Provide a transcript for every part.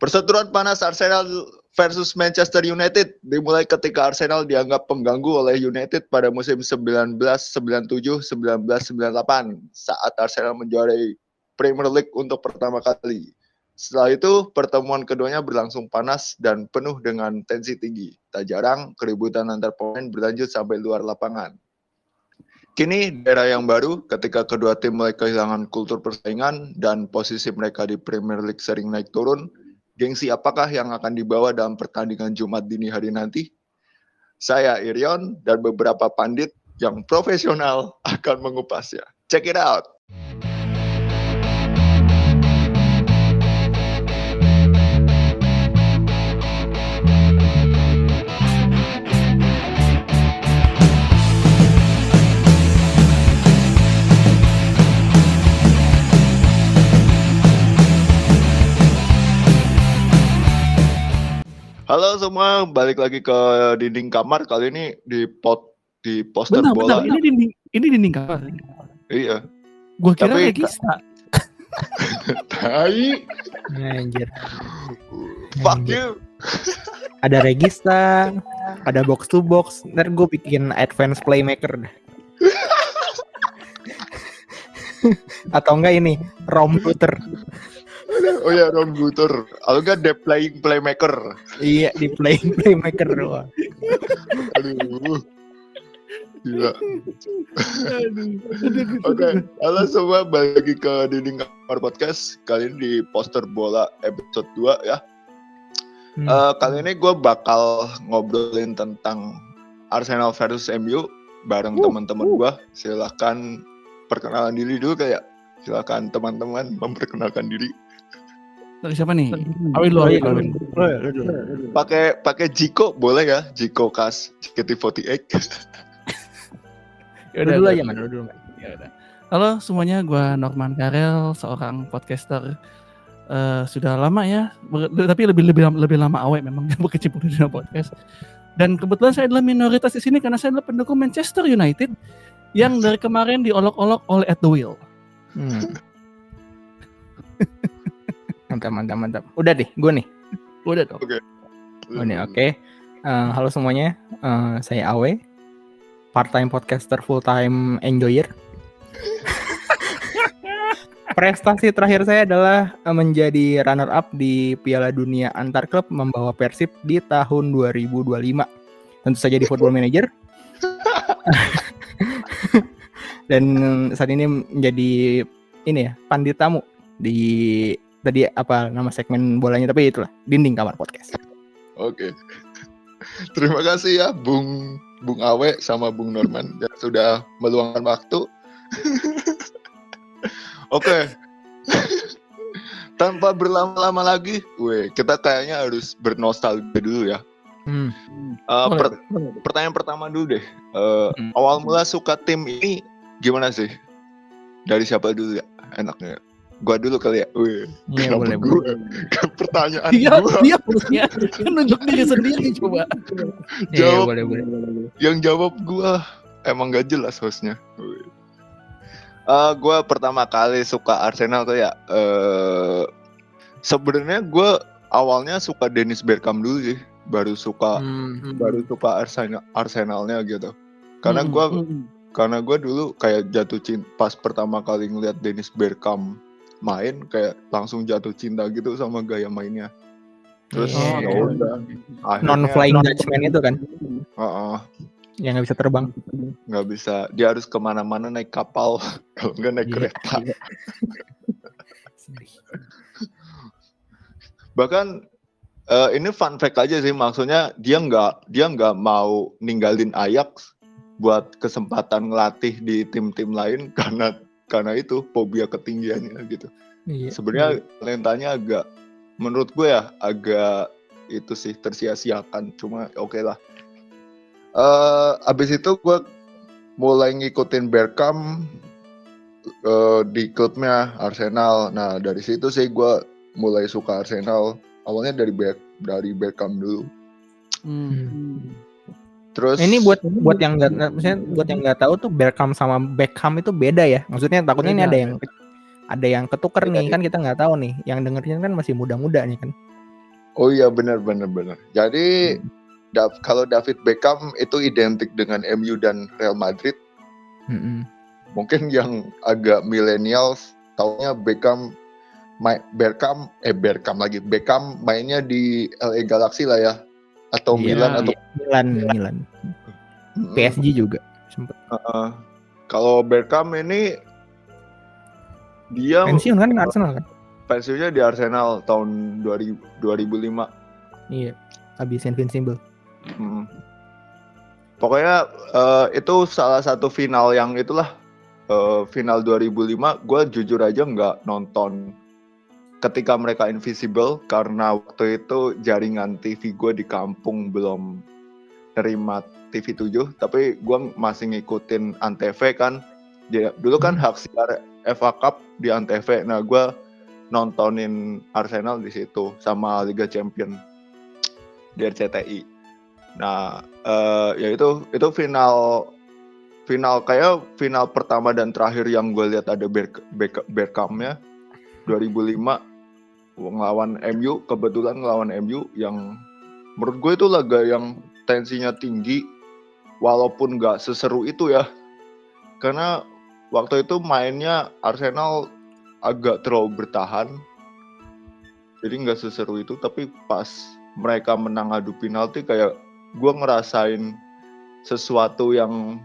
Perseteruan panas Arsenal versus Manchester United dimulai ketika Arsenal dianggap pengganggu oleh United pada musim 1997-1998 saat Arsenal menjuarai Premier League untuk pertama kali. Setelah itu, pertemuan keduanya berlangsung panas dan penuh dengan tensi tinggi. Tak jarang, keributan antar pemain berlanjut sampai luar lapangan. Kini, daerah yang baru ketika kedua tim mulai kehilangan kultur persaingan dan posisi mereka di Premier League sering naik turun, gengsi apakah yang akan dibawa dalam pertandingan Jumat dini hari nanti? Saya Irion dan beberapa pandit yang profesional akan mengupasnya. Check it out! Halo semua, balik lagi ke dinding kamar kali ini di pot di poster Bentar, bola. bentar, ini dinding, ini dinding kamar. Iya. Gua kira Tapi- regista. Tai, Anjir. fuck you. Ada regista, ada box to box. Ntar gue bikin advance playmaker dah. Atau enggak ini rom router. Oh ya, Ron Butur. Kalau enggak The Playing Playmaker. Iya di playing playmaker doang. Aduh. Gila. Oke, halo semua, balik lagi ke dinding kamar podcast. Kali ini di poster bola episode 2 ya. Hmm. Eh, kali ini gue bakal ngobrolin tentang Arsenal versus MU bareng teman-teman gue. Silahkan perkenalan diri dulu kayak. Silakan teman-teman memperkenalkan diri. Dari siapa nih? Awin lu, Oh, Awin, iya, Awin. Oh, iya, lu dulu. Pakai pakai Jiko boleh ya? Jiko Kas JKT48. Ya udah, dulu aja man, lu dulu man. Ya udah. Halo semuanya, gua Norman Karel, seorang podcaster eh, sudah lama ya, ber- tapi lebih lebih lebih lama awet memang berkecimpung di dunia podcast. Dan kebetulan saya adalah minoritas di sini karena saya adalah pendukung Manchester United yang dari kemarin diolok-olok oleh At the Wheel. Hmm. mantap mantap mantap. Udah deh, gue nih. Udah dong. Oh, nih, oke. Eh, halo semuanya, Eh, saya Awe, part time podcaster, full time enjoyer. Prestasi terakhir saya adalah eh, menjadi runner up di Piala Dunia Antar Klub membawa Persib di tahun 2025. Tentu saja di Football Manager. Dan saat ini menjadi ini ya, pandit tamu di tadi apa nama segmen bolanya tapi itulah dinding kamar podcast. Oke. Terima kasih ya Bung Bung Awe sama Bung Norman yang sudah meluangkan waktu. Oke. Tanpa berlama-lama lagi, weh, kita kayaknya harus bernostalgia dulu ya. Hmm. Boleh, per- pertanyaan pertama dulu deh. Eh, Hmm. Awal mula suka tim ini gimana sih? Dari siapa dulu ya? Enaknya. Gua dulu kali ya. Iya kenapa boleh gua? boleh. Pertanyaan Dia gua. dia harusnya nunjuk diri sendiri coba. Iya Jawab. boleh boleh. yang jawab gua emang gak jelas hostnya. Eh gua pertama kali suka Arsenal tuh ya. eh Sebenarnya gua awalnya suka Dennis Bergkamp dulu sih, baru suka Hmm. baru suka Arsenal Arsenalnya gitu. Karena Hmm, gua hmm. karena gua dulu kayak jatuh cinta pas pertama kali ngeliat Dennis Bergkamp main kayak langsung jatuh cinta gitu sama gaya mainnya. Terus Iya. ya udah. akhirnya- Non flying Dutchman itu kan Heeh. yang nggak bisa terbang. nggak bisa dia harus ke mana-mana naik kapal kalau nggak naik Iya, kereta iya. bahkan eh, ini fun fact aja sih maksudnya dia nggak dia nggak mau ninggalin Ajax buat kesempatan ngelatih di tim-tim lain karena karena itu fobia ketinggiannya gitu. Iya. sebenarnya talentanya agak menurut gue ya agak itu sih tersia-siakan. Cuma oke lah. Eh abis itu gue mulai ngikutin Bergkamp eh, di klubnya Arsenal. Nah dari situ sih gue mulai suka Arsenal. Awalnya dari Ber dari Bergkamp dulu. Hmm. Terus Ini buat buat yang nggak maksudnya buat yang nggak tahu tuh Beckham sama Beckham itu beda ya. Maksudnya takutnya ini ada yang ada yang ketuker Beda, nih kan kita nggak tahu nih. Yang dengerin kan masih muda-muda nih kan. Oh iya benar benar benar. Jadi Da- kalau David Beckham itu identik dengan MU dan Real Madrid. Mm-mm. Mungkin yang agak milenial taunya Beckham Beckham eh Beckham lagi Beckham mainnya di LA Galaxy lah ya atau Iya, Milan atau Milan, Milan. Mm-mm. PSG juga sempet. Heeh. kalau Beckham ini dia Pensiun kan Arsenal kan? pensiunnya di Arsenal tahun 2000, 2005. Iya. Habis Invincible. Mm. Pokoknya eh, itu salah satu final yang itulah eh, final 2005. Gue jujur aja nggak nonton ketika mereka invisible karena waktu itu jaringan TV gue di kampung belum terima TV 7 tapi gue masih ngikutin Antv kan. Dulu kan hak siar FA Cup di Antv nah gue nontonin Arsenal di situ sama Liga Champion di RCTI nah eh, ya itu itu final final kayak final pertama dan terakhir yang gue lihat ada Ber Ber Bergkamnya 2005 ngelawan MU kebetulan ngelawan MU yang menurut gue itu laga yang tensinya tinggi walaupun nggak seseru itu ya. Karena waktu itu mainnya Arsenal agak terlalu bertahan jadi nggak seseru itu. Tapi pas mereka menang adu penalti kayak gue ngerasain sesuatu yang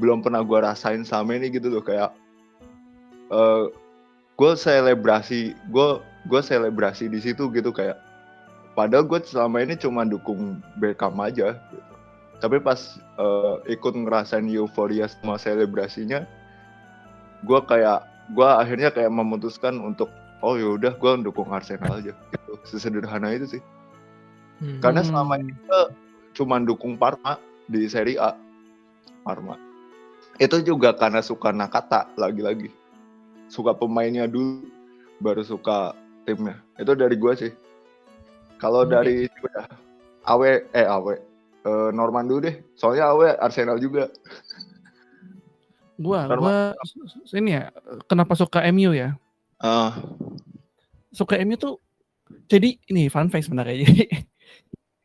belum pernah gue rasain selama ini gitu loh. Kayak eh gue selebrasi gue gue selebrasi di situ gitu kayak padahal gue selama ini cuma dukung Beckham aja gitu. tapi pas eh, ikut ngerasain euforia semua selebrasinya gue kayak gue akhirnya kayak memutuskan untuk oh yaudah gue dukung Arsenal aja gitu. Sesederhana itu sih. Karena selama ini gue cuma dukung Parma di Serie A. Parma. Itu juga karena suka Nakata lagi-lagi. Suka pemainnya dulu baru suka timnya itu dari gue sih kalau Oke. dari udah Awe eh Awe eh, Norman dulu deh soalnya Awe Arsenal juga Gua, Norma- gua ini ya, kenapa suka MU ya? Ah, Suka MU tuh jadi ini fun fact sebenarnya. Jadi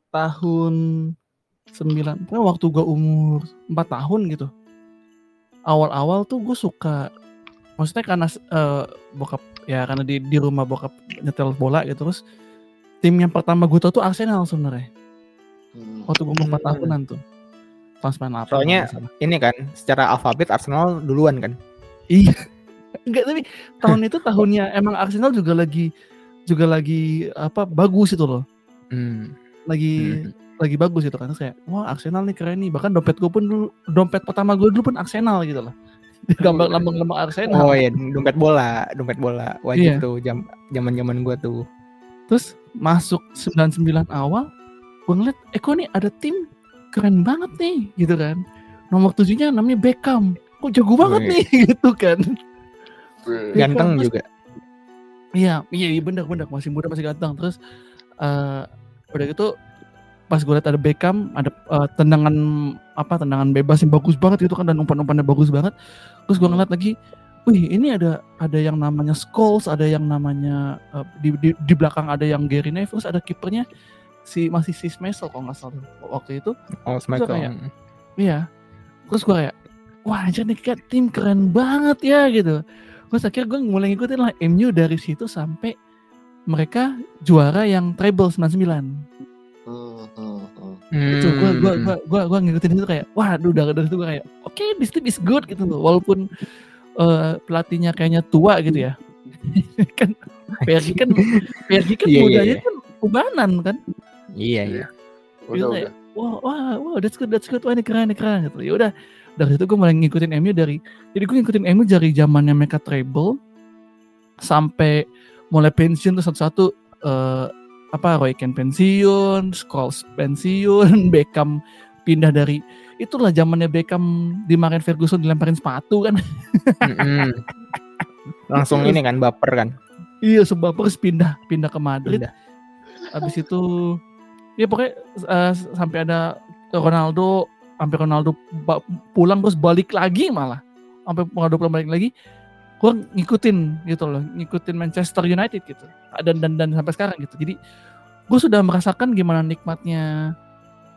tahun 9 pokoknya waktu gua umur 4 tahun gitu. Awal-awal tuh gue suka maksudnya karena eh, bokap ya karena di di rumah bokap nyetel bola gitu terus tim yang pertama gue tau tuh Arsenal sebenarnya. hmm, Waktu gue 4 Hmm. tahunan tuh. Tahun 98. Soalnya ini kan secara alfabet Arsenal duluan kan. Iya. Enggak tapi tahun itu tahunnya emang Arsenal juga lagi juga lagi apa bagus itu loh. Hmm. Lagi lagi bagus itu kan Terus kayak wah Arsenal nih keren nih. Bahkan dompet gue pun dulu dompet pertama gue dulu pun Arsenal gitu loh. Gambar lambang-lambang Arsenal. Oh iya, dompet bola, dompet bola wajib Iya. tuh jam zaman-zaman gua tuh. Terus masuk 99 awal gue ngeliat eh kok nih ada tim keren banget nih gitu kan. Nomor tujuhnya namanya Beckham. Kok jago banget Wih. nih gitu kan. Ganteng terus- juga. Iya, iya, iya bener bener masih muda masih ganteng. Terus eh udah gitu pas gue liat ada Beckham, ada eh, tendangan apa tendangan bebas yang bagus banget gitu kan dan umpan-umpannya bagus banget. Terus gue ngeliat lagi, wih ini ada ada yang namanya Scholes, ada yang namanya eh, di, di di belakang ada yang Gary Neville, ada kipernya si masih si Smesel kalau nggak salah waktu itu. Oh, Michael. kayak- Iya. Terus gue kayak, wah anjir nih kayak tim keren banget ya gitu. Terus akhirnya gue mulai ngikutin lah MU dari situ sampai mereka juara yang treble 99. Hmm. Itu gue Hmm. gua, gua, gua, gua ngikutin itu kayak, waduh dari, dari situ gue kayak, oke this team is good gitu loh. Walaupun eh, pelatihnya kayaknya tua gitu ya. kan PSG kan PSG kan Iya, iya, mudanya iya. kan kan. Iya, iya. Udah, Gitu udah. wah wah wah that's good that's good wah ini keren ini keren gitu ya udah dari situ gue mulai ngikutin MU dari jadi gue ngikutin MU dari zamannya mereka treble sampai mulai pensiun tuh satu-satu eh, apa Roy Keane pensiun Scholes pensiun Beckham pindah dari itulah zamannya Beckham dimarahin Ferguson dilemparin sepatu kan Mm-mm. Langsung ini kan baper kan. iya sebab terus pindah pindah ke Madrid Pindah. habis itu ya pokoknya eh, sampai ada Ronaldo sampai Ronaldo pulang terus balik lagi malah sampai Ronaldo pulang balik lagi gue ngikutin gitu loh ngikutin Manchester United gitu dan dan dan sampai sekarang gitu jadi gue sudah merasakan gimana nikmatnya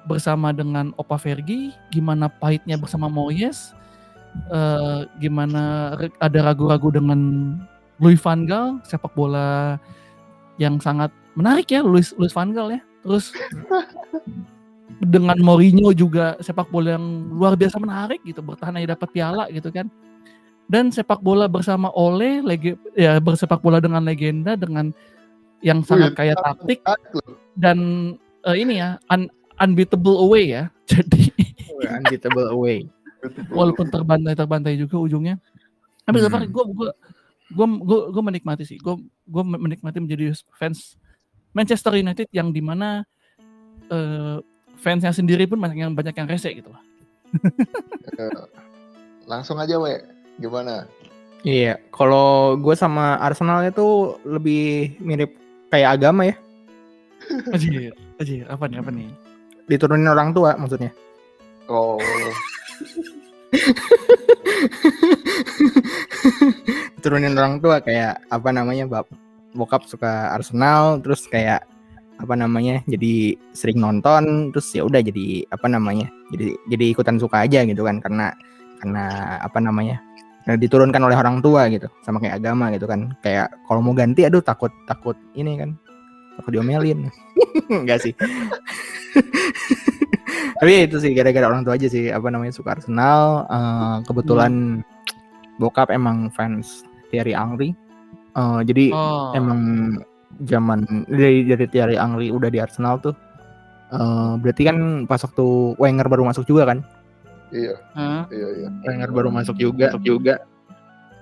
bersama dengan Opa Fergie, gimana pahitnya bersama Moyes, eh, gimana ada ragu-ragu dengan Louis van Gaal, sepak bola yang sangat menarik ya Louis, Louis van Gaal ya. Terus dengan Mourinho juga sepak bola yang luar biasa menarik gitu, bertahan aja dapat piala gitu kan. Dan sepak bola bersama Ole, lege, ya bersepak bola dengan legenda dengan yang sangat kaya taktik dan eh, ini ya un- unbeatable away ya. Jadi Unbeatable away. walaupun terbantai terbantai juga ujungnya. Tapi Hmm. gue gue gue gue gue menikmati sih. Gue gue menikmati menjadi fans Manchester United yang di mana eh, fansnya sendiri pun banyak yang banyak yang rese gitu lah. Eh, Langsung aja, we. Gimana? Iya, kalau gue sama Arsenal itu lebih mirip kayak agama ya, Anjir, anjir, apa nih apa nih? diturunin orang tua maksudnya. Oh, Diturunin orang tua kayak apa namanya, bab bokap suka Arsenal, terus kayak apa namanya, jadi sering nonton, terus ya udah jadi apa namanya, jadi jadi ikutan suka aja gitu kan, karena karena apa namanya, karena diturunkan oleh orang tua gitu, sama kayak agama gitu kan, kayak kalau mau ganti, aduh takut takut ini kan, takut diomelin, enggak sih. Tapi itu sih gara-gara orang tua aja sih apa namanya suka Arsenal. Eh, kebetulan bokap emang fans Thierry Henry. Eh, jadi Oh, emang zaman dari dari Thierry Henry udah di Arsenal tuh. Eh, berarti kan pas waktu Wenger baru masuk juga kan? Iya, Hah? iya, iya. Wenger baru masuk juga, masuk juga.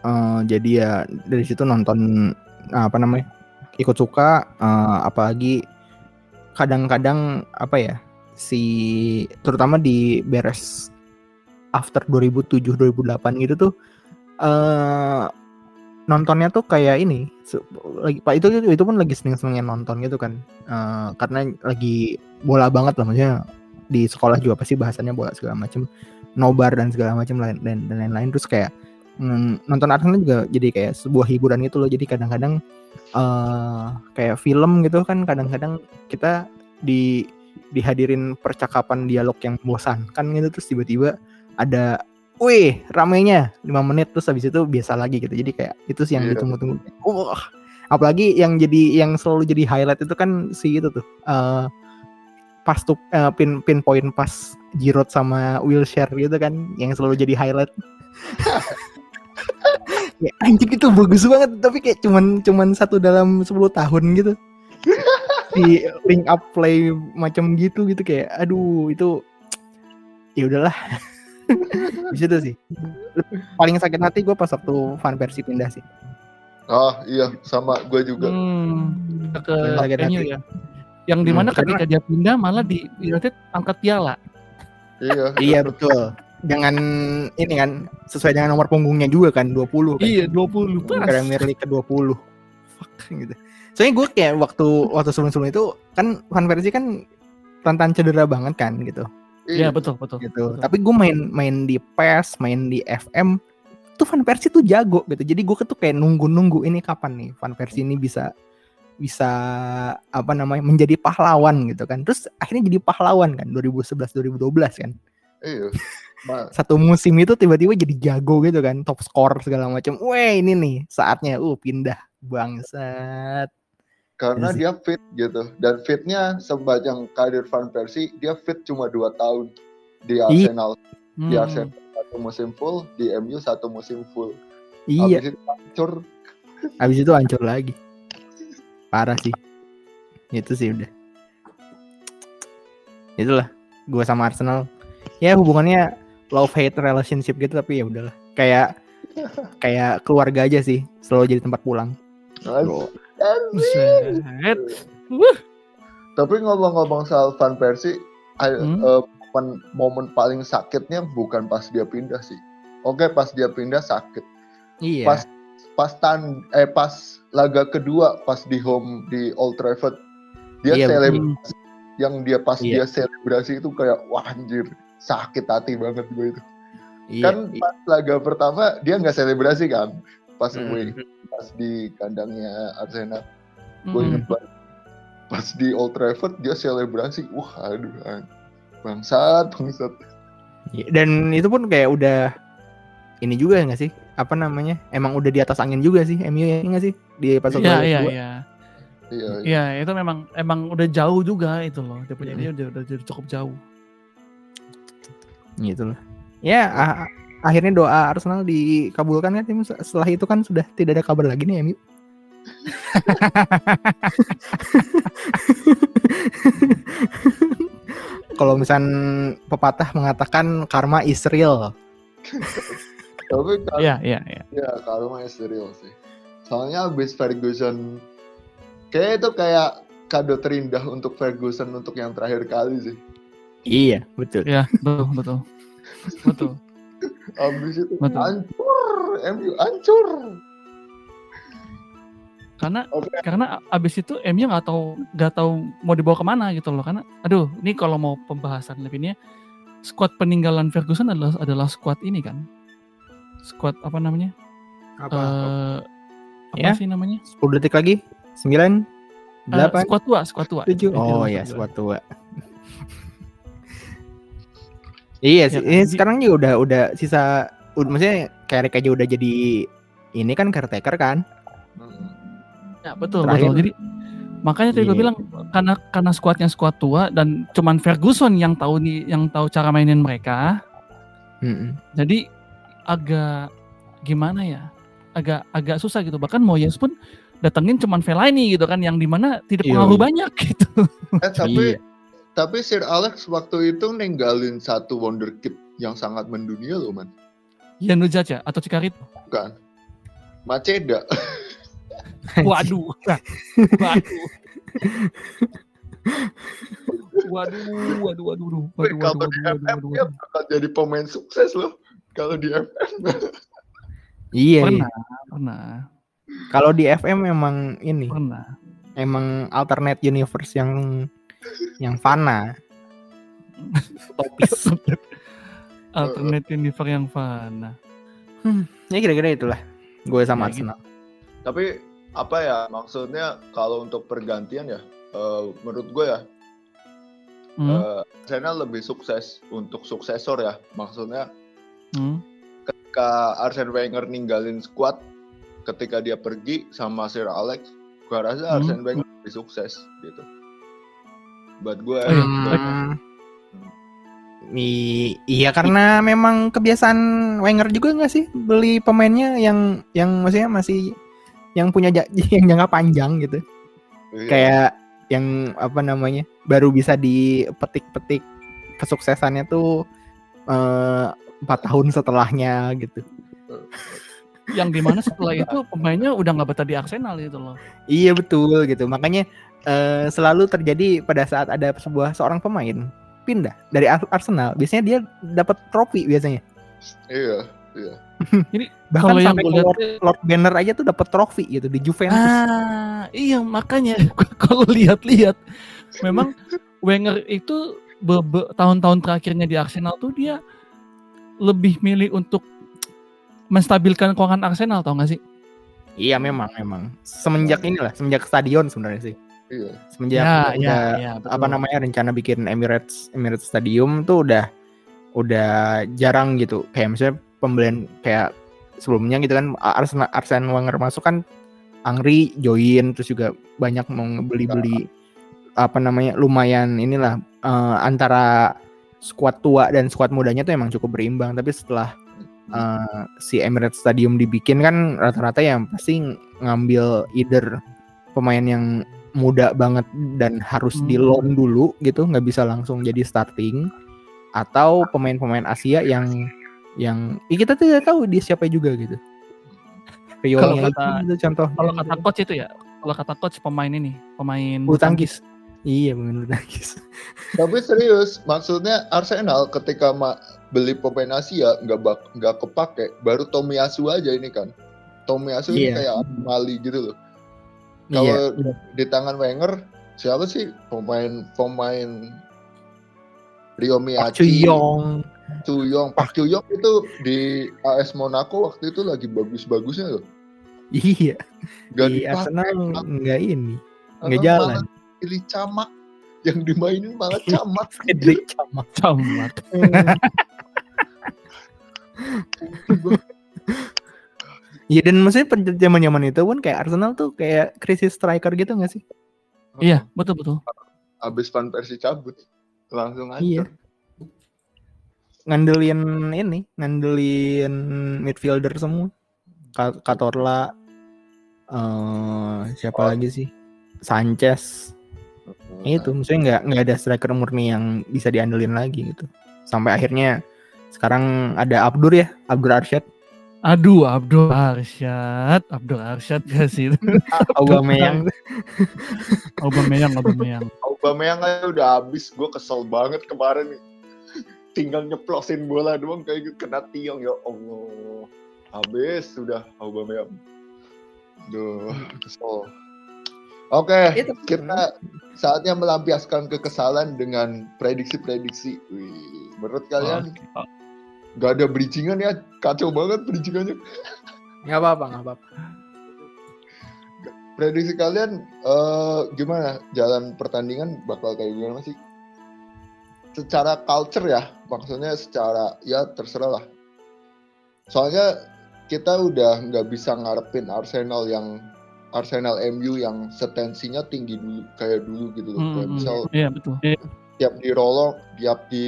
Eh, jadi ya dari situ nonton apa namanya ikut suka. eh, apalagi kadang-kadang apa ya si terutama di beres after 2007 2008 gitu tuh eh nontonnya tuh kayak ini lagi pak itu itu pun lagi seneng-senengnya nonton gitu kan Eh, karena lagi bola banget lah maksudnya di sekolah juga pasti bahasannya bola segala macem nobar dan segala macam lain dan dan lain-lain. Terus kayak mm, nonton Arsenal juga jadi kayak sebuah hiburan gitu loh. Jadi kadang-kadang eh kayak film gitu kan kadang-kadang kita di dihadirin percakapan dialog yang membosankan gitu. Terus tiba-tiba ada wih ramenya 5 menit. Terus habis itu biasa lagi gitu. Jadi kayak itu sih yang Iya. ditunggu-tunggu. Wah apalagi yang jadi yang selalu jadi highlight itu kan si itu tuh eh pas tuh eh, pin pin point pas Giroud sama Wilshere gitu kan yang selalu jadi highlight. Ya anjing itu bagus banget. Tapi kayak cuman cuman satu dalam 10 tahun gitu. Di link up play macam gitu gitu. Kayak aduh itu ya udahlah. Di situ sih. Paling sakit hati gue pas waktu Van Persie pindah sih. Oh, iya, sama gue juga. Hmm, ke Sakit MU hati. ya. Yang di mana Hmm, ketika dia pindah malah di United angkat piala. Iya. iya betul dengan ini kan sesuai dengan nomor punggungnya juga kan 20 kan Iya, 20 pas. Premier League ke 20 fuck gitu soalnya gue kayak waktu waktu sebelum-sebelum itu kan Van Persie kan rentan cedera banget kan gitu Iya, betul, betul. gitu Betul. tapi gue main main di PES main di FM tuh Van Persie tuh jago gitu jadi gue tuh kayak nunggu-nunggu ini kapan nih Van Persie ini bisa bisa apa namanya menjadi pahlawan gitu kan. Terus akhirnya jadi pahlawan kan 2011 2012 kan. Iya. Satu musim itu tiba-tiba jadi jago gitu kan top score segala macam. Weh ini nih saatnya uh pindah bangsat. Karena Iya dia fit gitu. Dan fitnya sepanjang karir Van Persie dia fit cuma dua tahun di. Arsenal. Hmm. di Arsenal satu musim full di MU satu musim full. Iya. Habis itu hancur. Habis itu hancur lagi parah sih. Itu sih udah. Itulah gue sama Arsenal. Ya hubungannya love hate relationship gitu tapi ya udahlah. Kayak kayak keluarga aja sih selalu jadi tempat pulang. Tapi ngomong-ngomong soal Van Persie Hmm. momen, momen paling sakitnya bukan pas dia pindah sih. Oke pas dia pindah sakit. Iya. Pas pas tan eh pas laga kedua pas di home di Old Trafford. Dia Iya, selebrasi. Yang dia pas Iya. dia selebrasi itu kayak wah anjir sakit hati banget gue itu. Iya kan pas laga pertama dia nggak selebrasi kan? Pas Hmm. away pas di kandangnya Arsenal. Gue Hmm. inget banget. Pas di Old Trafford dia selebrasi. Wah aduh an- bangsat bangsat. Iya, Dan itu pun kayak udah ini juga nggak sih? Apa namanya? Emang udah di atas angin juga sih MU ya nggak sih di pas Iya iya iya. iya iya. Iya itu memang emang udah jauh juga itu loh. Dia punya dia udah, udah jadi cukup jauh. gitu loh. Ya a- a- akhirnya doa Arsenal dikabulkan kan Tim. setelah itu kan sudah tidak ada kabar lagi nih MU. Kalau misal pepatah mengatakan karma is real. tapi kan Iya iya iya. ya karma is real sih soalnya abis Ferguson kayak itu kayak kado terindah untuk Ferguson untuk yang terakhir kali sih Iya, betul. Iya betul betul betul. abis itu Betul. hancur MU hancur Karena Oke. karena abis itu MU nggak tahu nggak tahu mau dibawa ke mana gitu loh. Karena aduh ini kalau mau pembahasan lebihnya squad peninggalan Ferguson adalah adalah squad ini kan. Squad apa namanya? Apa? Eh, apa Ya. sih namanya? 10 detik lagi. 9 Eh, 8 squad tua, squad tua. 7. Itu Oh squad ya, squad tua. iya sih, Ya, ini sekarang juga udah udah sisa udah maksudnya Carrick aja udah jadi ini kan caretaker kan. Ya, betul Terakhir- betul. Jadi makanya tadi gue Iya. bilang karena karena skuadnya skuad tua dan cuman Ferguson yang tahu nih yang tahu cara mainin mereka. Mm-mm. Jadi agak gimana ya? Agak agak susah gitu. Bahkan Moyes pun datengin cuman Fellaini gitu kan yang di mana tidak Iya, pengaruh iya. banyak gitu. eh tapi Iya. tapi Sir Alex waktu itu ninggalin satu wonderkid yang sangat mendunia loh man Yanu Jaja atau Cikarito. bukan Maceda Waduh. waduh. Waduh, waduh, waduh, waduh, Wih, waduh, kalau waduh, di waduh, FM waduh, dia waduh. bakal jadi pemain sukses loh kalau di FM Iya, Pernah, iya. pernah, Kalau di FM memang ini, pernah. emang alternate universe yang yang fana. Topis. Alternate universe yang fana. ya kira-kira itulah. Gue sama Ya, gitu. Arsenal. tapi apa ya maksudnya kalau untuk pergantian ya eh, menurut gue ya Hmm, eh, Arsenal lebih sukses untuk suksesor ya maksudnya hmm. ketika Arsene Wenger ninggalin squad ketika dia pergi sama Sir Alex gua rasa Hmm. Arsene Wenger lebih sukses gitu buat gue. Hmm, i- iya karena memang kebiasaan Wenger juga nggak sih beli pemainnya yang yang maksudnya masih yang punya yang jangka panjang gitu. Iya. Kayak yang apa namanya baru bisa dipetik-petik kesuksesannya tuh eh, empat tahun setelahnya gitu. yang di mana setelah itu pemainnya udah nggak betah di Arsenal gitu loh. Iya betul gitu. Makanya eh, selalu terjadi pada saat ada sebuah seorang pemain pindah dari Ar- Arsenal. Biasanya dia dapat trofi biasanya. iya iya Bahkan Kalau yang sampai gue ke lihat Lord, Lord Banner aja tuh dapat trofi gitu di Juventus. Ah, iya makanya kalau lihat-lihat memang Wenger itu tahun-tahun terakhirnya di Arsenal tuh dia lebih milih untuk menstabilkan keuangan Arsenal tau gak sih? Iya memang memang. Semenjak inilah, semenjak stadion sebenarnya sih. iya Semenjak ya, udah, ya, ya, betul. apa namanya rencana bikin Emirates Emirates Stadium tuh udah udah jarang gitu. Kayak misalnya pembelian kayak sebelumnya gitu kan Arsenal Arsene Wenger masuk kan Angri join terus juga banyak mau beli-beli apa namanya lumayan inilah eh, antara skuad tua dan skuad mudanya tuh emang cukup berimbang tapi setelah eh, si Emirates Stadium dibikin kan rata-rata yang pasti ngambil either pemain yang muda banget dan harus Hmm. di loan dulu gitu nggak bisa langsung jadi starting atau pemain-pemain Asia yang yang ya kita tidak tahu dia siapa juga gitu. Kalau kata- itu contoh. Kalau kata coach itu ya, kalau kata coach pemain ini, pemain bulu tangkis. Iya, bulu tangkis. tapi serius maksudnya Arsenal ketika ma- beli pemain Asia nggak bak nggak kepake baru Tomiyasu aja ini kan Tomiyasu ini Iya. kayak Mali gitu loh Iya. kalau di tangan Wenger siapa sih pemain pemain Rio Miyachi, Chuyong. Chuyong, Park Chuyong itu di AS Monaco waktu itu lagi bagus-bagusnya loh. Iya. Gak di. Arsenal nggak ini, nggak jalan. Pilih camak yang dimainin malah camak Frederick Camak. Camat. Iya dan maksudnya pada zaman zaman itu pun kayak Arsenal tuh kayak krisis striker gitu gak sih? Iya, betul betul. abis Van Persie cabut langsung aja Iya. Ngandelin ini, ngandelin midfielder semua. Ka- Katorla, eh siapa lagi sih? Sanchez. Itu maksudnya nggak nggak ada striker murni yang bisa diandelin lagi gitu. Sampai akhirnya sekarang ada Abdur ya, Abdur Arsyad, Aduh, Abdul Arsyad, Abdul Arsyad gak sih? Aubameyang. Aubameyang, Aubameyang. Aubameyang aja udah habis gue kesel banget kemarin nih tinggal nyeplosin bola doang kayak gitu kena tiang ya Allah habis sudah Aubameyang Duh, kesel oke Itu. kita saatnya melampiaskan kekesalan dengan prediksi-prediksi Wih, menurut kalian Oke. gak ada bridgingan ya kacau banget bridgingannya Nggak apa-apa, nggak apa-apa. prediksi kalian eh, gimana jalan pertandingan bakal kayak gimana sih? Secara culture ya, maksudnya secara ya terserah lah. Soalnya kita udah nggak bisa ngarepin Arsenal yang Arsenal MU yang setensinya tinggi dulu kayak dulu gitu loh. Hmm, Kayak hmm. misal Iya betul. tiap di rolong, tiap di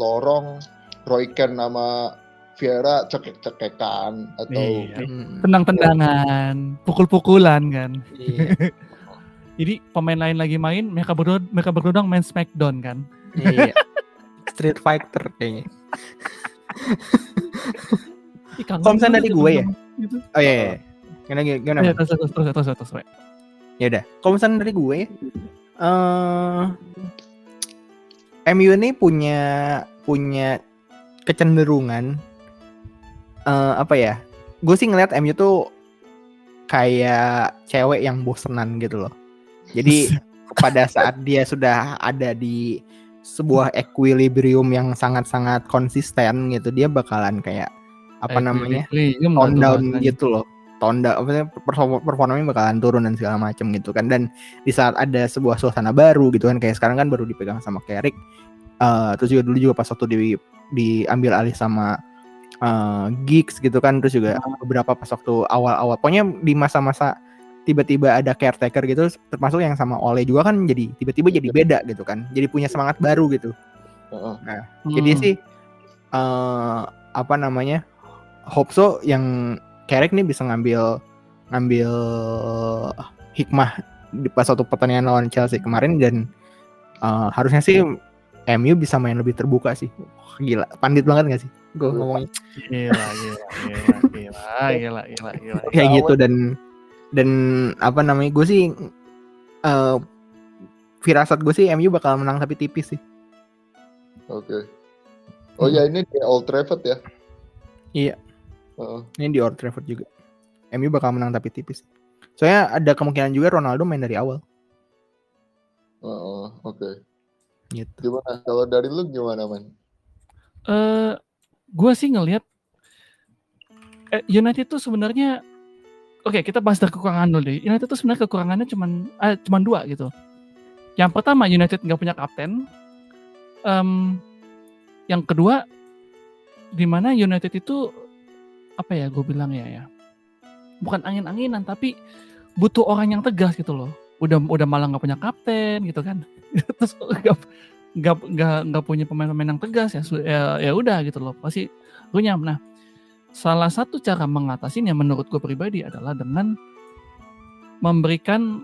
lorong, Roy Ken nama Vieira cekek-cekekan atau Iya. Hmm, Tendang-tendangan, pukul-pukulan kan. iya. Jadi pemain lain lagi main, mereka berdua mereka berdua main Smackdown kan. Iya. Street Fighter kayaknya. Banget dari gue ya? Gitu. Oh iya. iya. Gimana gimana? Mas? terus terus terus terus terus. terus. Ya udah. Kalau misalnya dari gue eh MU ini punya punya kecenderungan eh apa ya? Gue sih ngeliat MU tuh kayak cewek yang bosenan gitu loh. Jadi pada saat dia sudah ada di sebuah equilibrium yang sangat-sangat konsisten gitu, dia bakalan kayak apa namanya? Lah tuh down gitu loh tone down apa performanya bakalan turun dan segala macam gitu kan. Dan di saat ada sebuah suasana baru gitu kan kayak sekarang kan baru dipegang sama Carrick eh terus juga dulu juga pas waktu di diambil alih sama eh Giggs gitu kan terus juga beberapa pas waktu awal-awal. Pokoknya di masa-masa tiba-tiba ada caretaker gitu termasuk yang sama Ole juga kan jadi tiba-tiba jadi beda gitu kan jadi punya semangat baru gitu. Heeh. jadi Hmm. sih eh apa namanya hope so yang Carrick nih bisa ngambil ngambil hikmah di pas waktu pertandingan lawan Chelsea kemarin dan eh, harusnya sih MU bisa main lebih terbuka sih. Wah, gila, pandit banget gak sih? Gue ngomongnya Gila, gila, gila, gila, gila, gila, gila. kayak gitu dan dan apa namanya gue sih eh firasat gue sih MU bakal menang tapi tipis sih. Oke. Oh ya ini di Old Trafford ya? Iya. Heeh. Ini di Old Trafford juga. MU bakal menang tapi tipis. Soalnya ada kemungkinan juga Ronaldo main dari awal. Heeh, Oke. Gitu. Gimana? Kalau dari lu gimana man? Eh, gue sih ngelihat eh, United tuh sebenarnya oke kita bahas dari kekurangan dulu deh. United tuh sebenarnya kekurangannya cuman eh, cuman dua gitu. Yang pertama United nggak punya kapten. Em, yang kedua di mana United itu apa ya gue bilang ya ya. Bukan angin-anginan tapi butuh orang yang tegas gitu loh. Udah udah malah nggak punya kapten gitu kan. Terus nggak nggak nggak nggak punya pemain-pemain yang tegas ya ya ya udah gitu loh. Pasti runyam nah salah satu cara mengatasinya menurut gue pribadi adalah dengan memberikan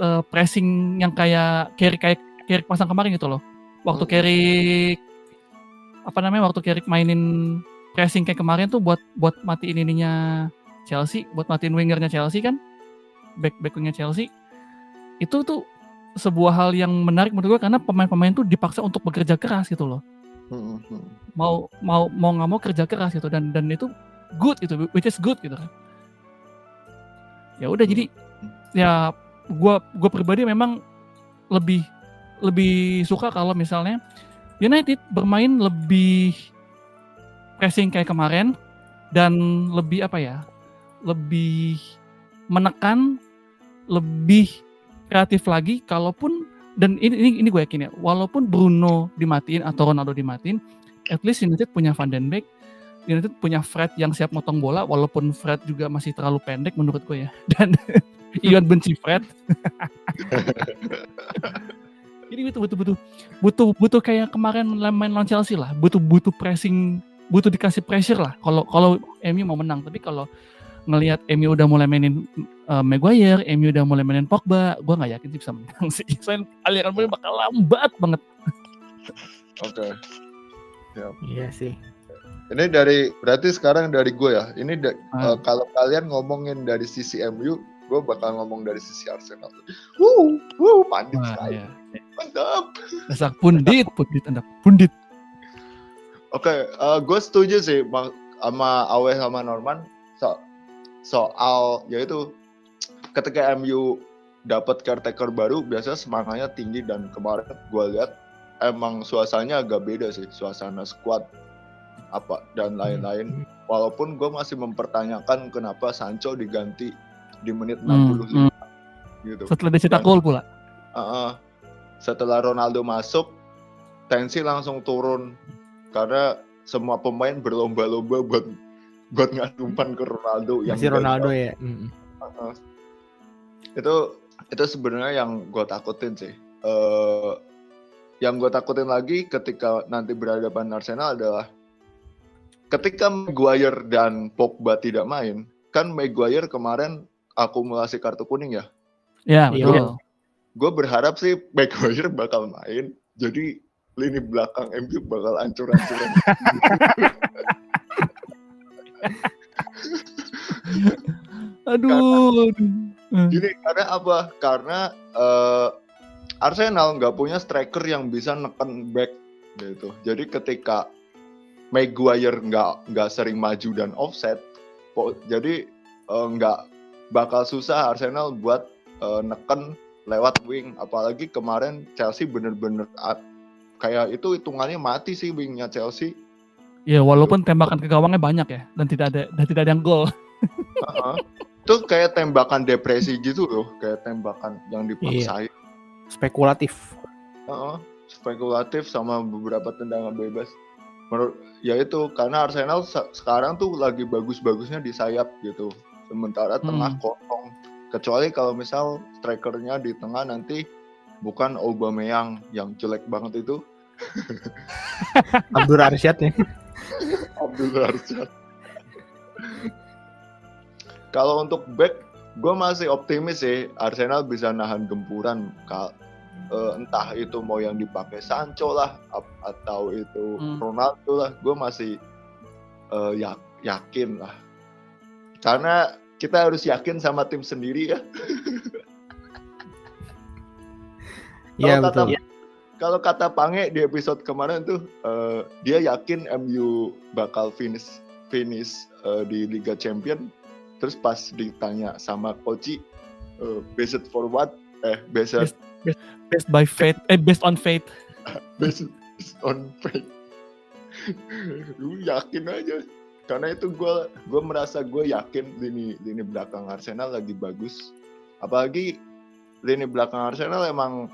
eh, pressing yang kayak carry kayak carry pasang kemarin gitu loh. Waktu Hmm. carry apa namanya waktu carry mainin pressing kayak kemarin tuh buat buat matiin ininya Chelsea buat matiin wingernya Chelsea kan back back wingnya Chelsea. Itu tuh sebuah hal yang menarik menurut gue karena pemain-pemain tuh dipaksa untuk bekerja keras gitu loh. Hmm, hmm. mau mau mau nggak mau kerja keras gitu dan dan itu good gitu which is good gitu. Kan ya udah jadi ya gua gua pribadi memang lebih lebih suka kalau misalnya United bermain lebih pressing kayak kemarin dan lebih apa ya? Lebih menekan lebih kreatif lagi kalaupun dan ini ini, ini gue yakin ya walaupun Bruno dimatiin atau Ronaldo dimatiin at least United punya Van den Beek United punya Fred yang siap motong bola walaupun Fred juga masih terlalu pendek menurut gue ya. Dan Iwan benci Fred. Jadi butuh butuh butuh butuh butuh kayak kemarin main lawan Chelsea lah butuh butuh pressing butuh dikasih pressure lah kalau kalau MU mau menang tapi kalau ngelihat MU udah mulai mainin uh, Maguire, MU udah mulai mainin Pogba, gue nggak yakin sih bisa menang sih. Soalnya aliran bola bakal lambat banget. Oke. Okay. Ya. Iya sih. Ini dari berarti sekarang dari gue ya. Ini da, ah. uh, kalau kalian ngomongin dari sisi MU, gue bakal ngomong dari sisi Arsenal. Wuh, wuh, pandit ah, sekali. Iya. Mantap. Dasar pundit, pundit anda pundit. Oke, okay, uh, gue setuju sih sama Awe sama Norman. So, soal yaitu ketika MU dapat caretaker baru biasa semangatnya tinggi dan kemarin gue lihat emang suasananya agak beda sih suasana squad apa dan lain-lain hmm. walaupun gue masih mempertanyakan kenapa Sancho diganti di menit 65 hmm. gitu setelah dicetak gol pula uh, uh, setelah Ronaldo masuk tensi langsung turun karena semua pemain berlomba-lomba buat buat ngadumpan ke Ronaldo yang Masih Ronaldo ya. Mm. Uh, itu itu sebenarnya yang gue takutin sih. Uh, yang gue takutin lagi ketika nanti berhadapan Arsenal adalah ketika Maguire dan Pogba tidak main, kan Maguire kemarin akumulasi kartu kuning ya. Ya, iya, betul. Gue berharap sih Maguire bakal main, jadi lini belakang MU bakal hancur-hancuran. aduh. Karena, gini, karena apa? Karena uh, Arsenal nggak punya striker yang bisa neken back gitu. Jadi ketika Maguire nggak nggak sering maju dan offset, jadi uh, nggak bakal susah Arsenal buat uh, neken lewat wing. Apalagi kemarin Chelsea bener-bener kayak itu hitungannya mati sih wingnya Chelsea Ya walaupun tembakan ke gawangnya banyak ya dan tidak ada dan tidak ada yang gol. uh-huh. Itu kayak tembakan depresi gitu loh, kayak tembakan yang dipaksain. Iya. Spekulatif. Uh-huh. Spekulatif sama beberapa tendangan bebas. Menurut ya itu karena Arsenal sekarang tuh lagi bagus-bagusnya di sayap gitu. Sementara hmm. tengah kosong. Kecuali kalau misal strikernya di tengah nanti bukan Aubameyang yang jelek banget itu. Abdur Arsyad ya. Abdul Arsyad. Kalau untuk back, gue masih optimis sih Arsenal bisa nahan gempuran. Uh, entah itu mau yang dipakai Sancho lah atau itu hmm. Ronaldo lah, gue masih uh, ya yakin lah. Karena kita harus yakin sama tim sendiri ya. Iya betul. Kata, kalau kata Pange di episode kemarin tuh uh, dia yakin MU bakal finish finish uh, di Liga Champion. Terus pas ditanya sama Koci uh, based for what? Eh based based, based, based by fate eh based on fate. Based on fate. Lu yakin aja. Karena itu gue gue merasa gue yakin lini lini belakang Arsenal lagi bagus. Apalagi lini belakang Arsenal emang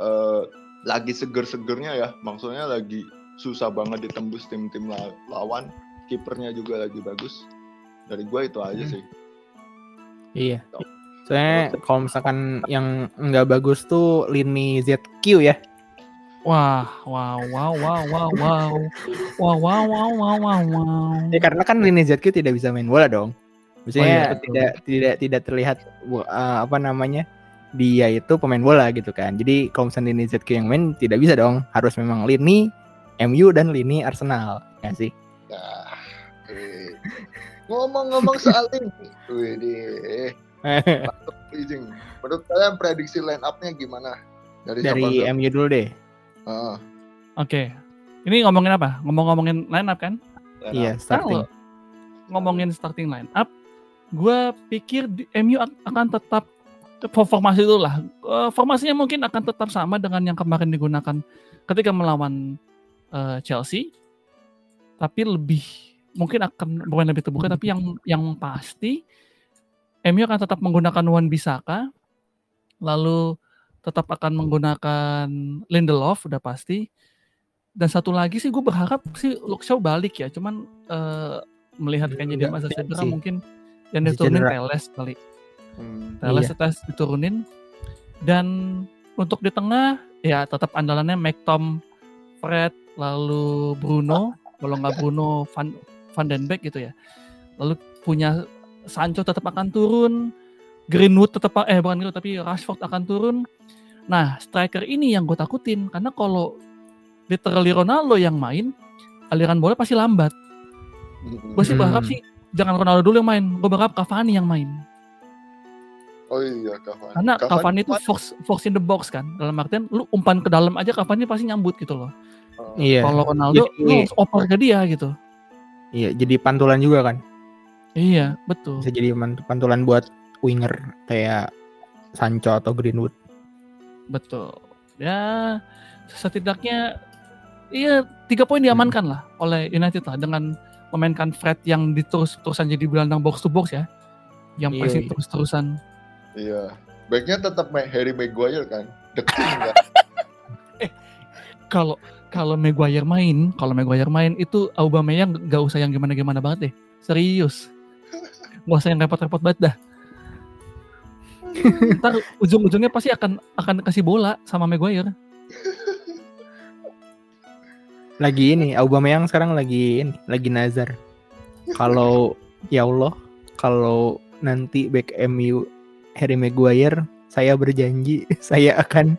uh, lagi seger-segernya ya. Maksudnya lagi susah banget ditembus tim-tim lawan. Kipernya juga lagi bagus. Dari gue itu aja hmm. sih. Iya. Saya kalau misalkan yang nggak bagus tuh lini ZQ ya. Wah, wow, wow, wow, wow, wow, wow, wow, wow, wow, wow, wow. Ya karena kan lini ZQ tidak bisa main bola dong. Misalnya oh, iya, tidak tidak tidak terlihat uh, apa namanya dia itu pemain bola gitu kan. Jadi kalau misalnya lini ZQ yang main tidak bisa dong, harus memang lini MU dan lini Arsenal, ya sih. Nah, ngomong-ngomong soal ini, wih Menurut kalian prediksi line up-nya gimana? Dari, Dari MU dulu deh. Uh. Oke. Okay. Ini ngomongin apa? Ngomong-ngomongin line up kan? Iya, starting. Nah, ngomongin starting line up, gue pikir MU akan tetap formasi itu lah. Uh, formasinya mungkin akan tetap sama dengan yang kemarin digunakan ketika melawan uh, Chelsea, tapi lebih mungkin akan bukan lebih terbuka, tapi yang yang pasti MU akan tetap menggunakan Wan Bisaka, lalu tetap akan menggunakan Lindelof udah pasti. Dan satu lagi sih gue berharap sih Luke Shaw balik ya, cuman eh, melihat kayaknya dia Enggak masa cedera sih. mungkin yang diturunin cedera. Teles kali. Hmm. Teles Iya. tes diturunin dan untuk di tengah ya tetap andalannya McTom, Fred, lalu Bruno, kalau nggak Bruno Van Van den Beek gitu ya. Lalu punya Sancho tetap akan turun, Greenwood tetap eh bukan Greenwood tapi Rashford akan turun. Nah, striker ini yang gue takutin karena kalau literally Ronaldo yang main, aliran bola pasti lambat. Gue sih berharap Hmm. sih jangan Ronaldo dulu yang main, gue berharap Cavani yang main. Oh iya Cavani. Karena Cavani itu ke mana? force, force in the box kan. Dalam artian lu umpan ke dalam aja Cavani pasti nyambut gitu loh. Oh, Iya. Kalau Ronaldo Jadi- lu harus oper ke dia gitu. Iya, jadi pantulan juga kan. Iya, betul. Bisa jadi pant- pantulan buat winger kayak Sancho atau Greenwood. Betul. Ya, setidaknya iya tiga poin diamankan lah oleh United lah dengan memainkan Fred yang diterus-terusan jadi gelandang box to box ya. Yang Iya, pasti iya. terus-terusan. Iya. Backnya tetap Harry Maguire kan. The King kan. Kalau kalau Maguire main, kalau Maguire main itu Aubameyang gak usah yang gimana-gimana banget deh. Serius. Gak usah yang repot-repot banget dah. Ntar ujung-ujungnya pasti akan akan kasih bola sama Maguire. Lagi ini, Aubameyang sekarang lagi ini, lagi nazar. Kalau ya Allah, kalau nanti back MU Harry Maguire, saya berjanji saya akan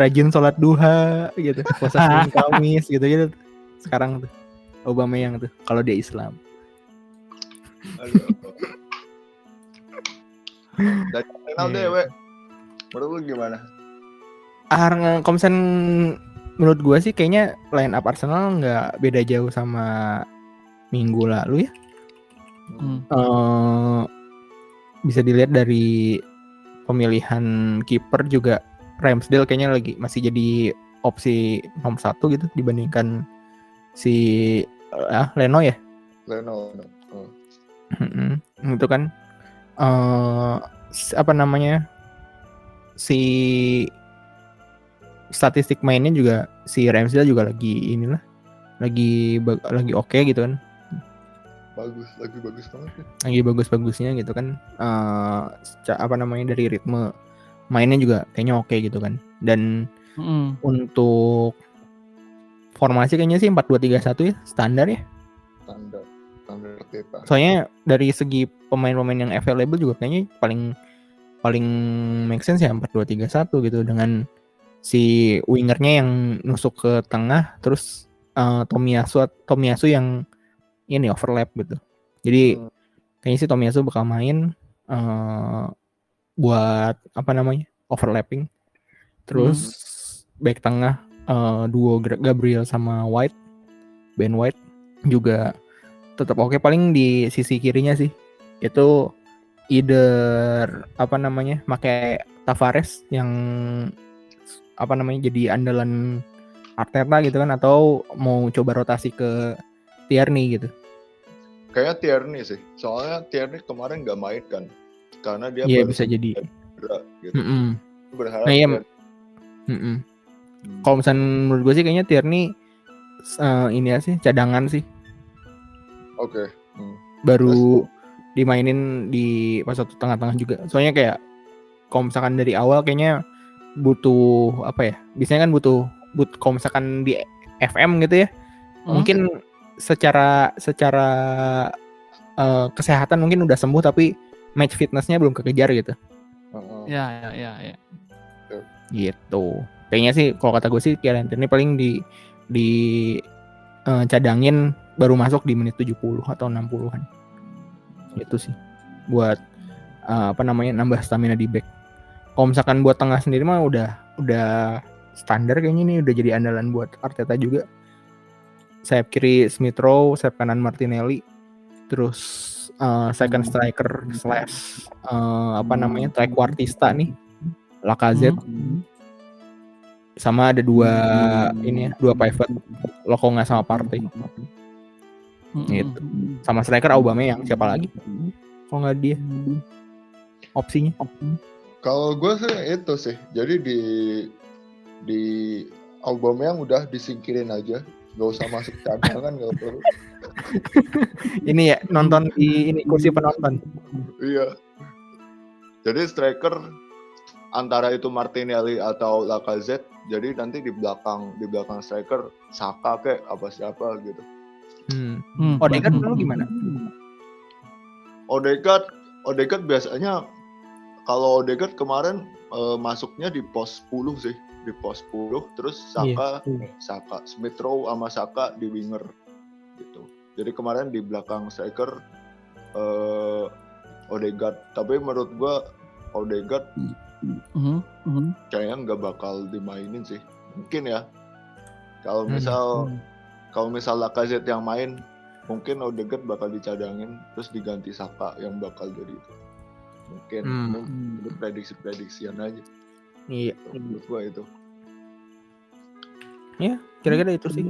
rajin sholat duha gitu, puasa Senin Kamis gitu gitu. Sekarang tuh Aubameyang tuh kalau dia Islam. Aduh. Dan Ronaldo Iya. ya, we. Menurut lu gimana? Ah, misalnya menurut gua sih kayaknya line up Arsenal nggak beda jauh sama minggu lalu ya. Hmm. eh bisa dilihat dari pemilihan kiper juga Ramsdale kayaknya lagi masih jadi opsi nomor satu gitu dibandingkan si ah Leno ya Leno. Oh. Mm-mm. itu kan eh s- apa namanya si statistik mainnya juga si Ramsdale juga lagi inilah lagi lagi oke gitu kan Bagus, lagi bagus banget ya. lagi bagus-bagusnya gitu kan eh seca- apa namanya dari ritme mainnya juga kayaknya oke gitu kan dan Mm-mm. untuk formasi kayaknya sih 4-2-3-1 ya standar ya Standar. Standar kita. soalnya dari segi pemain-pemain yang available juga kayaknya paling paling make sense ya 4-2-3-1 gitu dengan si wingernya yang nusuk ke tengah terus eh, Tomiyasu Tomiyasu yang ini overlap gitu. Jadi Hmm. kayaknya sih Tomiyasu bakal main eh, buat apa namanya overlapping. Terus back tengah eh, duo Gabriel sama White Ben White juga tetap oke. Paling di sisi kirinya sih itu either apa namanya pakai Tavares yang apa namanya jadi andalan Arteta gitu kan atau mau coba rotasi ke Tierney gitu Kayaknya Tierney sih. Soalnya Tierney kemarin nggak main kan. Karena dia baru bisa jadi cedera gitu. Berharap Nah, iya, Tierney-. Hmm. kalau misalnya menurut gue sih kayaknya Tierney eh, ini ya sih cadangan sih Oke. Hmm. baru dimainin di pas satu tengah-tengah juga. Soalnya kayak kalau misalkan dari awal kayaknya butuh apa ya? Biasanya kan butuh but kalau misalkan di FM gitu ya, Hmm. mungkin secara secara eh, kesehatan mungkin udah sembuh tapi match fitnessnya belum kekejar gitu. Heeh. Ya, ya, ya, ya. Gitu. Kayaknya sih kalau kata gue sih Kieran Tierney paling di di eh, cadangin baru masuk di menit 70 atau 60-an. Itu sih buat eh, apa namanya nambah stamina di back. Kalau misalkan buat tengah sendiri mah udah udah standar kayaknya ini udah jadi andalan buat Arteta juga. Sayap kiri Smith Rowe, sayap kanan Martinelli, terus eh, second striker slash eh, apa namanya trequartista nih, Lacazette Hmm. sama ada dua ini ya dua pivot Lokonga sama Partey Mm-mm. Gitu. sama striker Aubameyang siapa lagi kalau nggak dia opsinya Kalau gue sih itu sih. Jadi di di Aubameyang udah disingkirin aja. Gak usah masuk cadangan gak perlu. Ini ya nonton di ini kursi penonton. Iya. Jadi striker antara itu Martinelli atau Lacazette. Jadi nanti di belakang di belakang striker Saka kayak apa siapa gitu. Hmm. Hmm. Odegaard Hmm. dulu gimana? Odegaard Odegaard biasanya kalau Odegaard kemarin eh, masuknya di pos 10 sih, di pos 10 terus Saka Saka Smith Rowe sama Saka di winger gitu. Jadi kemarin di belakang striker eh Odegaard, tapi menurut gua Odegaard Mhm. Mhm. kayaknya nggak bakal dimainin sih. Mungkin ya. Kalau Hmm. misal Hmm. kalau misal Lacazette yang main, mungkin Odegaard bakal dicadangin terus diganti Saka yang bakal jadi itu. Mungkin Hmm. itu prediksi-prediksian aja. Iya. Menurut gua itu. Kira-kira itu sih.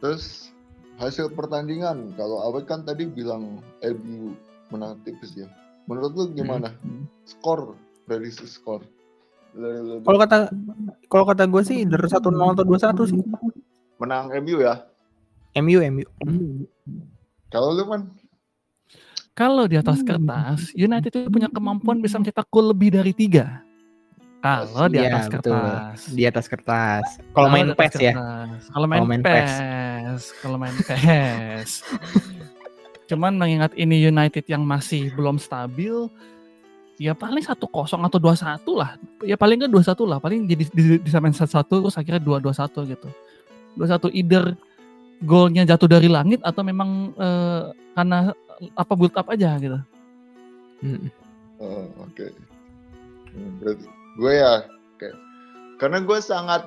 Terus hasil pertandingan kalau awet kan tadi bilang MU menang tipis ya. Menurut lu gimana? Hmm. Skor prediksi skor. Kalau kata kalau kata gue sih dari 1-0 atau 2-1 sih. menang MU ya. MU MU. Kalau lu kan Kalau di atas kertas, United itu punya kemampuan bisa mencetak gol lebih dari tiga. Kalau di Iya, atas betul. kertas. Di atas kertas. Kalau main di atas PES ya. Kalau main, main PES. Kalau main PES. Cuman mengingat ini United yang masih belum stabil, ya paling satu kosong atau dua satu lah. Ya paling nggak dua satu lah. Paling jadi di- main satu satu terus akhirnya dua dua satu gitu. Dua satu either golnya jatuh dari langit atau memang eh, karena apa build up aja gitu. Hmm. Oh, oke. Hmm, Berarti gue ya, oke. Karena gue sangat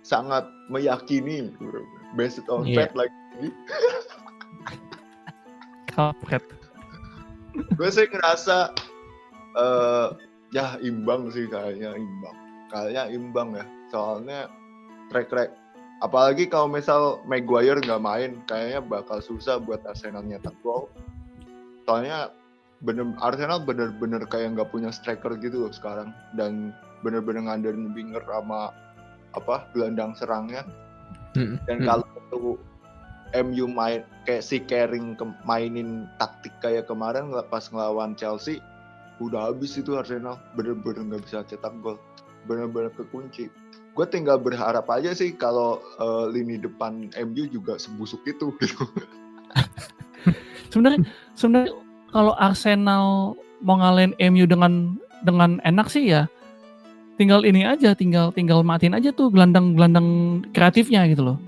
sangat meyakini bro. based on Iya. fact like ini. Kampret. gue sih ngerasa eh ya imbang sih kayaknya imbang. Kayaknya imbang ya. Soalnya track track apalagi kalau misal Maguire nggak main kayaknya bakal susah buat Arsenal nyetak gol. Soalnya bener Arsenal bener-bener kayak nggak punya striker gitu loh sekarang. Dan bener-bener ngandelin winger sama apa gelandang serangnya. Hmm. dan Hmm. kalau itu MU main kayak si Kering ke- mainin taktik kayak kemarin pas ngelawan Chelsea udah habis itu Arsenal. Bener-bener nggak bisa cetak gol. Bener-bener kekunci. Gue tinggal berharap aja sih kalau eh, lini depan MU juga sebusuk itu gitu Sebenarnya sebenarnya kalau Arsenal mau ngalahin MU dengan dengan enak sih ya tinggal ini aja tinggal tinggal matiin aja tuh gelandang-gelandang kreatifnya gitu loh.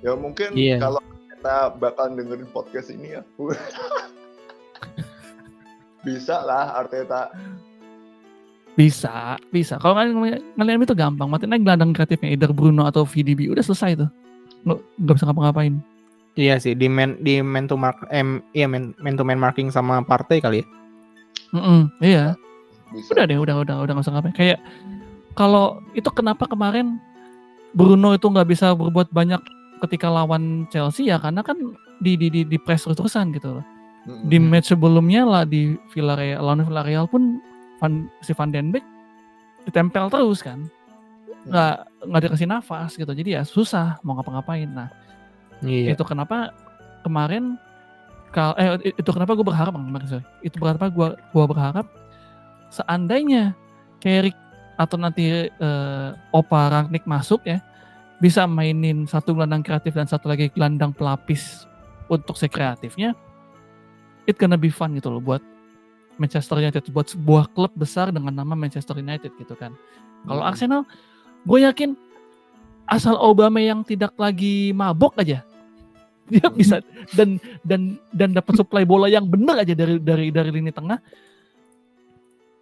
ya mungkin Iya. kalau kita bakal dengerin podcast ini ya bisa lah Arteta Bisa, bisa. Kalau ngalahin ngalahin itu gampang. Matiin aja gelandang kreatifnya either Bruno atau VDB udah selesai tuh. Nggak, nggak bisa ngapa-ngapain. Iya sih di man di man to mark em iya man, man to man marking sama partai kali ya. Mm-mm, iya. bisa Udah deh, udah udah udah nggak usah ngapain. Kayak kalau itu kenapa kemarin Bruno itu nggak bisa berbuat banyak ketika lawan Chelsea ya karena kan di di di, di press terus-terusan gitu loh. Mm-mm. Di match sebelumnya lah di Villarreal lawan Villarreal pun Van, si Van den Beek ditempel terus kan. Nggak nggak dikasih nafas gitu. Jadi ya susah mau ngapa-ngapain. Nah, Iya. itu kenapa kemarin kal eh itu kenapa gue berharap Bang, kemarin, sorry. itu kenapa gue gua berharap seandainya Carrick atau nanti eh, Opa Rangnick masuk ya bisa mainin satu gelandang kreatif dan satu lagi gelandang pelapis untuk si kreatifnya it gonna be fun gitu loh buat Manchester United buat sebuah klub besar dengan nama Manchester United gitu kan kalau Mm-mm. Arsenal gue yakin asal Obama yang tidak lagi mabok aja dia bisa dan dan dan dapat supply bola yang benar aja dari dari dari lini tengah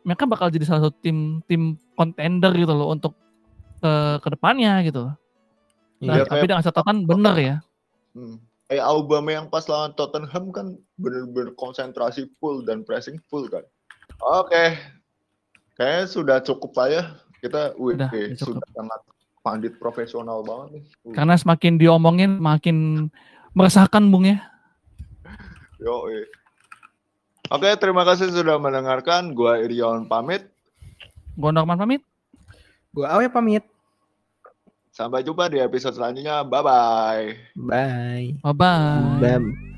mereka bakal jadi salah satu tim tim contender gitu loh untuk ke ke depannya gitu. Nah, Iya, tapi kayak- dengan catatan benar ya. Hmm. Kayak Aubameyang pas lawan Tottenham kan bener-bener konsentrasi full dan pressing full kan. Oke, kayaknya sudah cukup aja. Kita wih, Udah, udah cukup. sudah sangat pandit profesional banget nih. Uh, Karena semakin diomongin makin meresahkan Bung ya. Yo, eh. Oke, terima kasih sudah mendengarkan. Gua Irion pamit. Gua Norman pamit. Gua Awe pamit. Sampai jumpa di episode selanjutnya. Bye-bye. Bye. Bye bye. Bye.